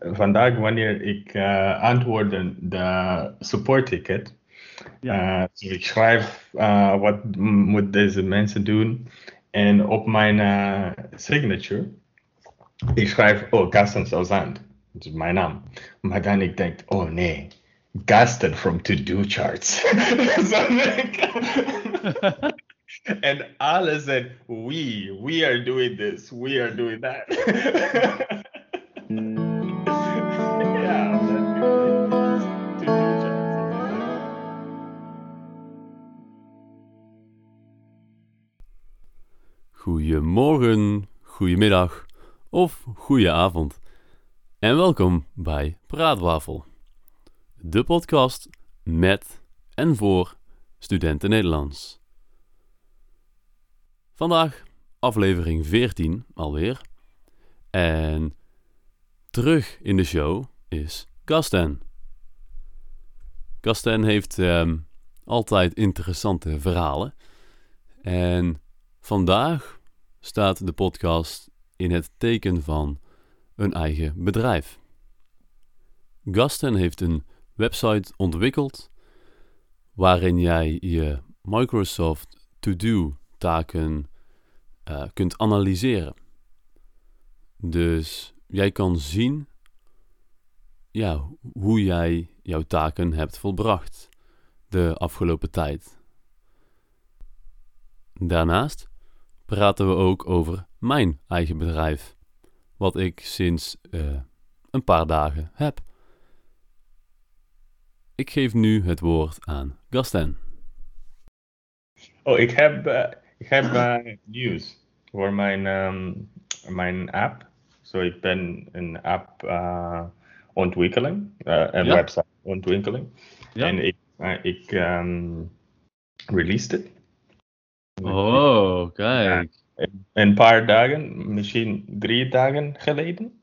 vandaag, wanneer ik uh, antwoordde de support ticket, ja. Uh, ik schrijf uh, wat moet deze mensen doen en op mijn signature, ik schrijf, oh, Gaston Sauzand, dat is mijn naam. Maar dan ik denk, oh nee, Gaston from To Do Charts. en alle zijn, we, we are doing this, we are doing that. Goedemorgen, goedemiddag of goeie avond. En welkom bij Praatwafel, de podcast met en voor studenten Nederlands. Vandaag aflevering 14 alweer. En terug in de show is Gasten. Gasten heeft ehm, altijd interessante verhalen. En vandaag staat de podcast in het teken van een eigen bedrijf. Gasten heeft een website ontwikkeld waarin jij je Microsoft To-Do taken uh, kunt analyseren. Dus jij kan zien ja, hoe jij jouw taken hebt volbracht de afgelopen tijd. Daarnaast praten we ook over mijn eigen bedrijf, wat ik sinds uh, een paar dagen heb. Ik geef nu het woord aan Gasten. Oh, ik heb, uh, ik heb uh, nieuws voor mijn, um, mijn app. Zo, ik ben een app ontwikkeling, een ja. website ontwikkeling. Ja. En ik, ik um, released het. Oh, kijk. een paar dagen, misschien drie dagen geleden.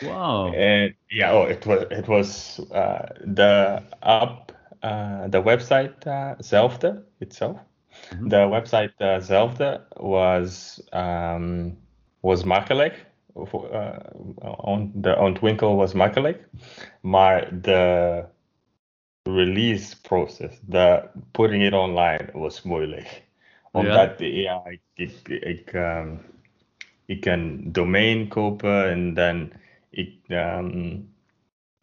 Wow. En ja, oh, het was, het was uh, de app, uh, de website uh, zelfde, itself. Mm -hmm. De website uh, zelfde was, um, was makkelijk. On, de ontwikkel was makkelijk. Maar de release process, the putting it online was moeilijk omdat ja, ja ik, ik, ik, um, ik kan domein kopen en dan ik, um,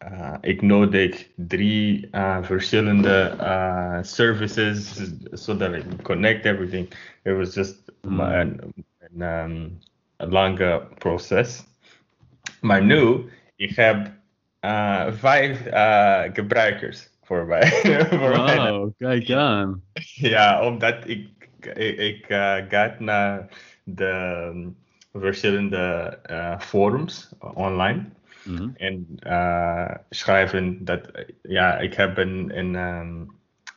uh, ik nodig drie uh, verschillende uh, services so that I can connect everything. It was just mm. een, een, um, een lange proces. Maar nu, ik heb vijf gebruikers voor mij. voor wow, kijk aan. Ja, omdat ik ik, ik ga naar de um, verschillende uh, forums online. Mm -hmm. En uh, schrijven dat, ja, ik heb een, een, um,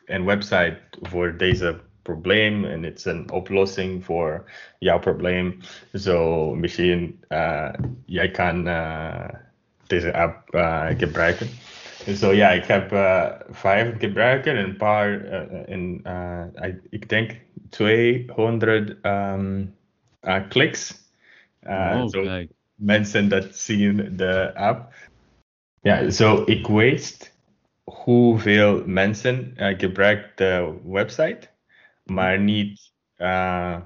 een website voor deze probleem en het is een oplossing voor jouw probleem. Zo so, misschien uh, jij kan uh, deze app uh, gebruiken. Zo ja, ik heb uh, vijf gebruiken en een paar, in, ik denk 200 um, uh, kliks. Uh, oh, so mensen dat zien de app. Ja, zo ik weet hoeveel mensen uh, gebruiken de website, maar niet uh,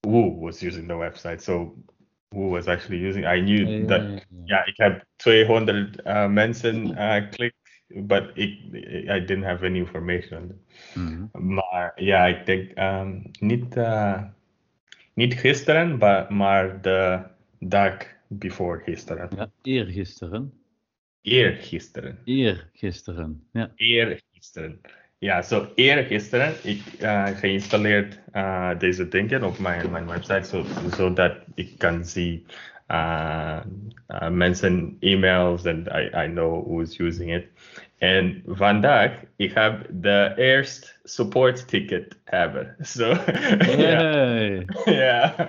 who was using the website. So who was actually using? I knew yeah, that. Yeah, yeah, ik heb 200 uh, mensen uh, klik but ik, I didn't have any information. Mm -hmm. Maar ja, ik denk um, niet, uh, niet gisteren, maar, maar de dag before gisteren. Ja, eergisteren. Eergisteren. Eergisteren, ja. Eergisteren. Ja, zo eergisteren ik uh, geïnstalleerd uh, deze dingen op mijn, mijn website, zodat so, ik kan zien uh, uh, mensen e-mails and I, I know who's using it. En vandaag, ik heb de eerste support ticket hebben. So, hey. ja,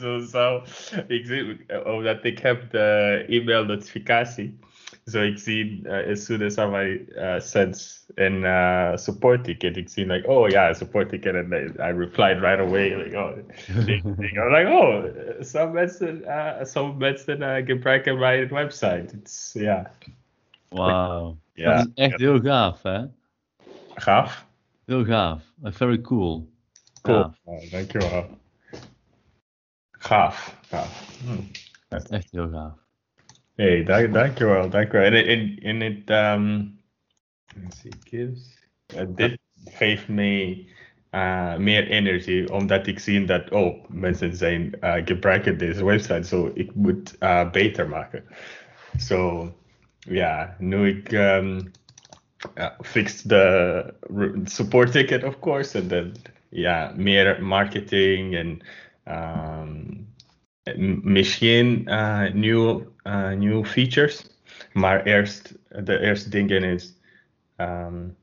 zo, zo. Ik zie, omdat ik heb de e-mail notificatie. Zo ik zie, uh, as soon as somebody uh, sends een uh, support ticket, ik zie like, oh yeah, support ticket, and I, I replied right away, like, oh, I'm like, oh, some mensen, uh, some mensen uh, gebruiken mijn website. It's, yeah. Wow. Ja. Dat is echt heel gaaf, hè? Gaaf? Heel gaaf. Very cool. Cool. Ja. Oh, dankjewel. Gaaf. gaaf. Hm. Dat is echt heel gaaf. Hey, dank, dankjewel, dankjewel. En in, in it um, see, gives, uh, dit geeft mij uh, meer energie, omdat ik zie dat, oh, mensen zijn uh, gebruiken deze website, so ik moet uh, beter maken. So, ja, nu ik um, uh, fix de support ticket, of course, en dan, ja, meer marketing en um, misschien uh, new uh, nieuwe features. Maar eerst, de eerste dingen is, um,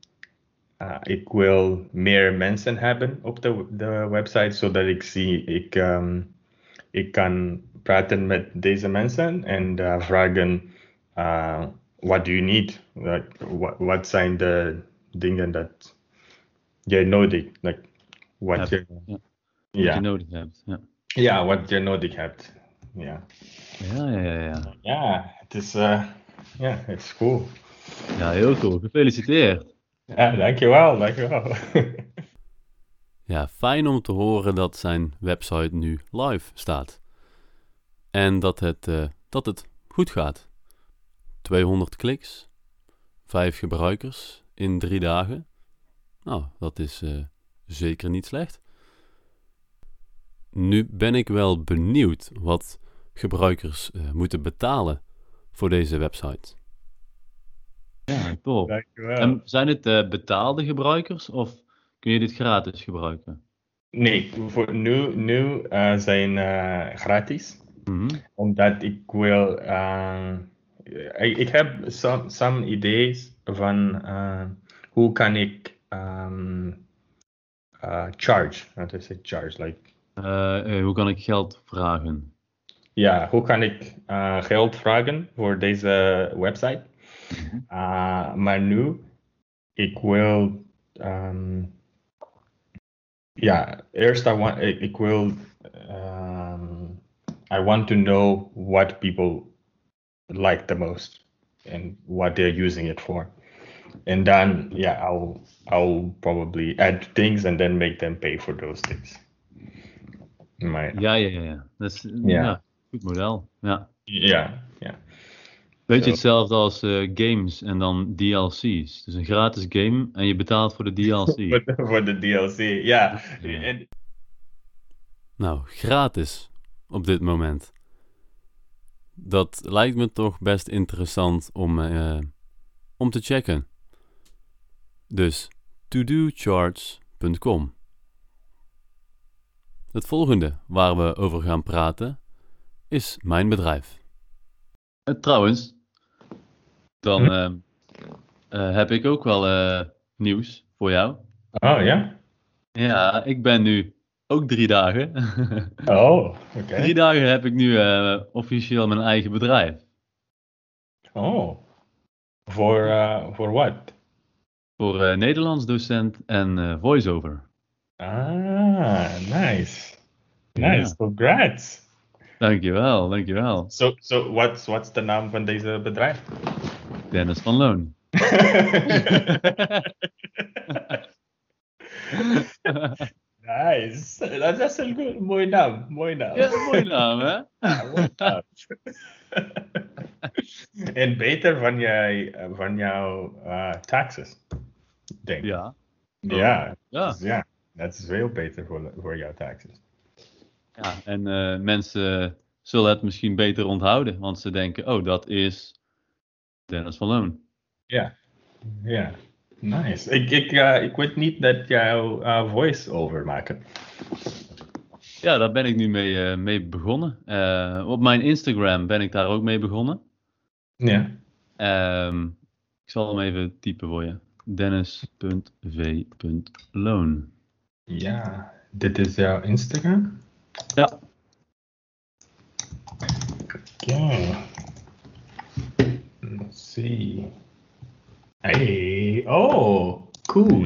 uh, ik wil meer mensen hebben op de, de website, zodat ik zie, ik, um, ik kan praten met deze mensen en uh, vragen, uh, what do you need? Like, what, wat zijn de dingen dat jij nodig, like, wat je, ja. nodig hebt. Ja. Ja, wat je nodig hebt. Ja. Ja, ja, ja. Ja, ja het is, uh, ja, het is cool. Ja, heel cool. Gefeliciteerd. Ja, dankjewel, dankjewel. ja, fijn om te horen dat zijn website nu live staat. En dat het, uh, dat het goed gaat. 200 kliks, 5 gebruikers in drie dagen. Nou, dat is uh, zeker niet slecht. Nu ben ik wel benieuwd wat gebruikers uh, moeten betalen voor deze website. Ja, top. Dankjewel. En zijn het uh, betaalde gebruikers of kun je dit gratis gebruiken? Nee, voor nu, nu uh, zijn gratis. Mm -hmm. Omdat ik wil. ik, ik heb some, some ideeën van hoe kan ik um, charge. Wat is het charge? Like uh, hoe kan ik geld vragen? Ja, hoe kan ik uh, geld vragen voor deze website? Uh, maar nu, ik wil. Um, ja, eerst I want, ik, ik wil. Um, I want to know what people like the most and what they're using it for. And then, yeah, I'll I'll probably add things and then make them pay for those things. Maar, ja, ja, ja. Dat is ja. ja goed model. Ja, ja. ja. Beetje hetzelfde als uh, games en dan DLC's. Dus een gratis game en je betaalt voor de DLC. voor, de, DLC, ja. En... Nou, gratis op dit moment. Dat lijkt me toch best interessant om, uh, om te checken. Dus todocharts.com. Het volgende waar we over gaan praten is mijn bedrijf. Uh, trouwens, dan uh, uh, heb ik ook wel nieuws voor jou. Oh ja? Ja, ik ben nu ook drie dagen. oh, oké. Drie dagen heb ik nu officieel mijn eigen bedrijf. Oh, voor, voor wat? Voor Nederlands docent en voiceover. Ah, nice. Nice, yeah. congrats. Dankjewel, dankjewel. So, so what's, what's de naam van deze bedrijf? Dennis van Loon. nice. Dat is een goed, mooie naam. Mooie naam. Ja, mooie naam, hè? Ja, en beter van, jij, van jouw uh, taxes, denk ik. Ja. Ja. Ja. Ja. Dat is veel beter voor, voor jouw taxes. Ja, en uh, mensen zullen het misschien beter onthouden, want ze denken, oh, dat is Dennis van Loon. Ja, ja, nice. Ik, ik, uh, ik weet niet dat jouw uh, voice-over maken. Ja, daar ben ik nu mee, mee begonnen. op mijn Instagram ben ik daar ook mee begonnen. Ja. Um, ik zal hem even typen voor je. Dennis.v.loon. Ja, dit is jouw Instagram? Ja. Oké. see. Hey, oh, cool.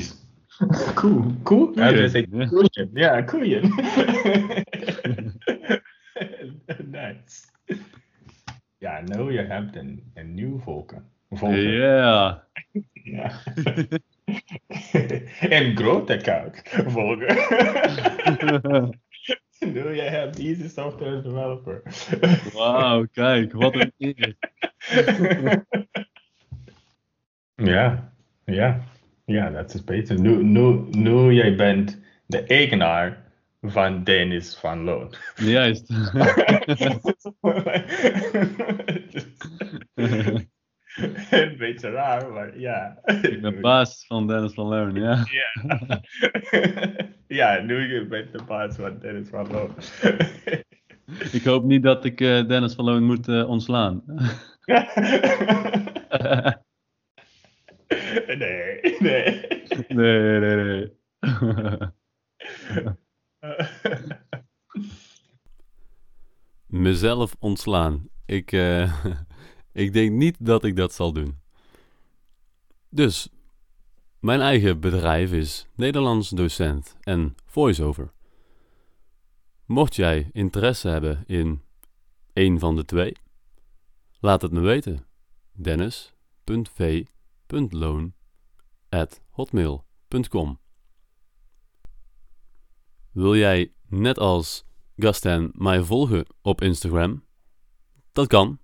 cool. I gonna say koeien. Yeah, koeien. nice. Ja, nou je hebt een, een nieuw volken. Ja. Ja. en grote kaart volgen. nu je hebt deze software developer. Wauw, kijk, wat een eer. ja, ja. Ja, dat is beter. Nu, nu, nu jij bent de eigenaar van Dennis van Loon. Juist. Een beetje raar, maar ja. Ik ben baas van Dennis van Loon, ja. Ja. ja, nu je bent de baas van Dennis van Loon. Ik hoop niet dat ik uh, Dennis van Loon moet uh, ontslaan. nee, nee. Nee, nee, nee. Mezelf ontslaan. Ik, uh, ik denk niet dat ik dat zal doen. Dus, mijn eigen bedrijf is Nederlands docent en voiceover. Mocht jij interesse hebben in een van de twee, laat het me weten. dennis.v.loon.hotmail.com Wil jij net als Gasten mij volgen op Instagram? Dat kan.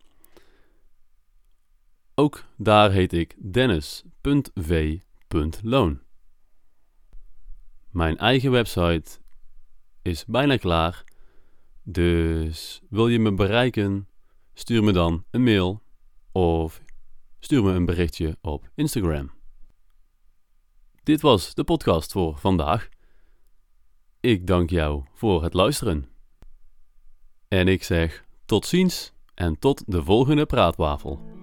Ook daar heet ik dennis.v.loon. Mijn eigen website is bijna klaar. Dus wil je me bereiken? Stuur me dan een mail of stuur me een berichtje op Instagram. Dit was de podcast voor vandaag. Ik dank jou voor het luisteren. En ik zeg tot ziens en tot de volgende praatwafel.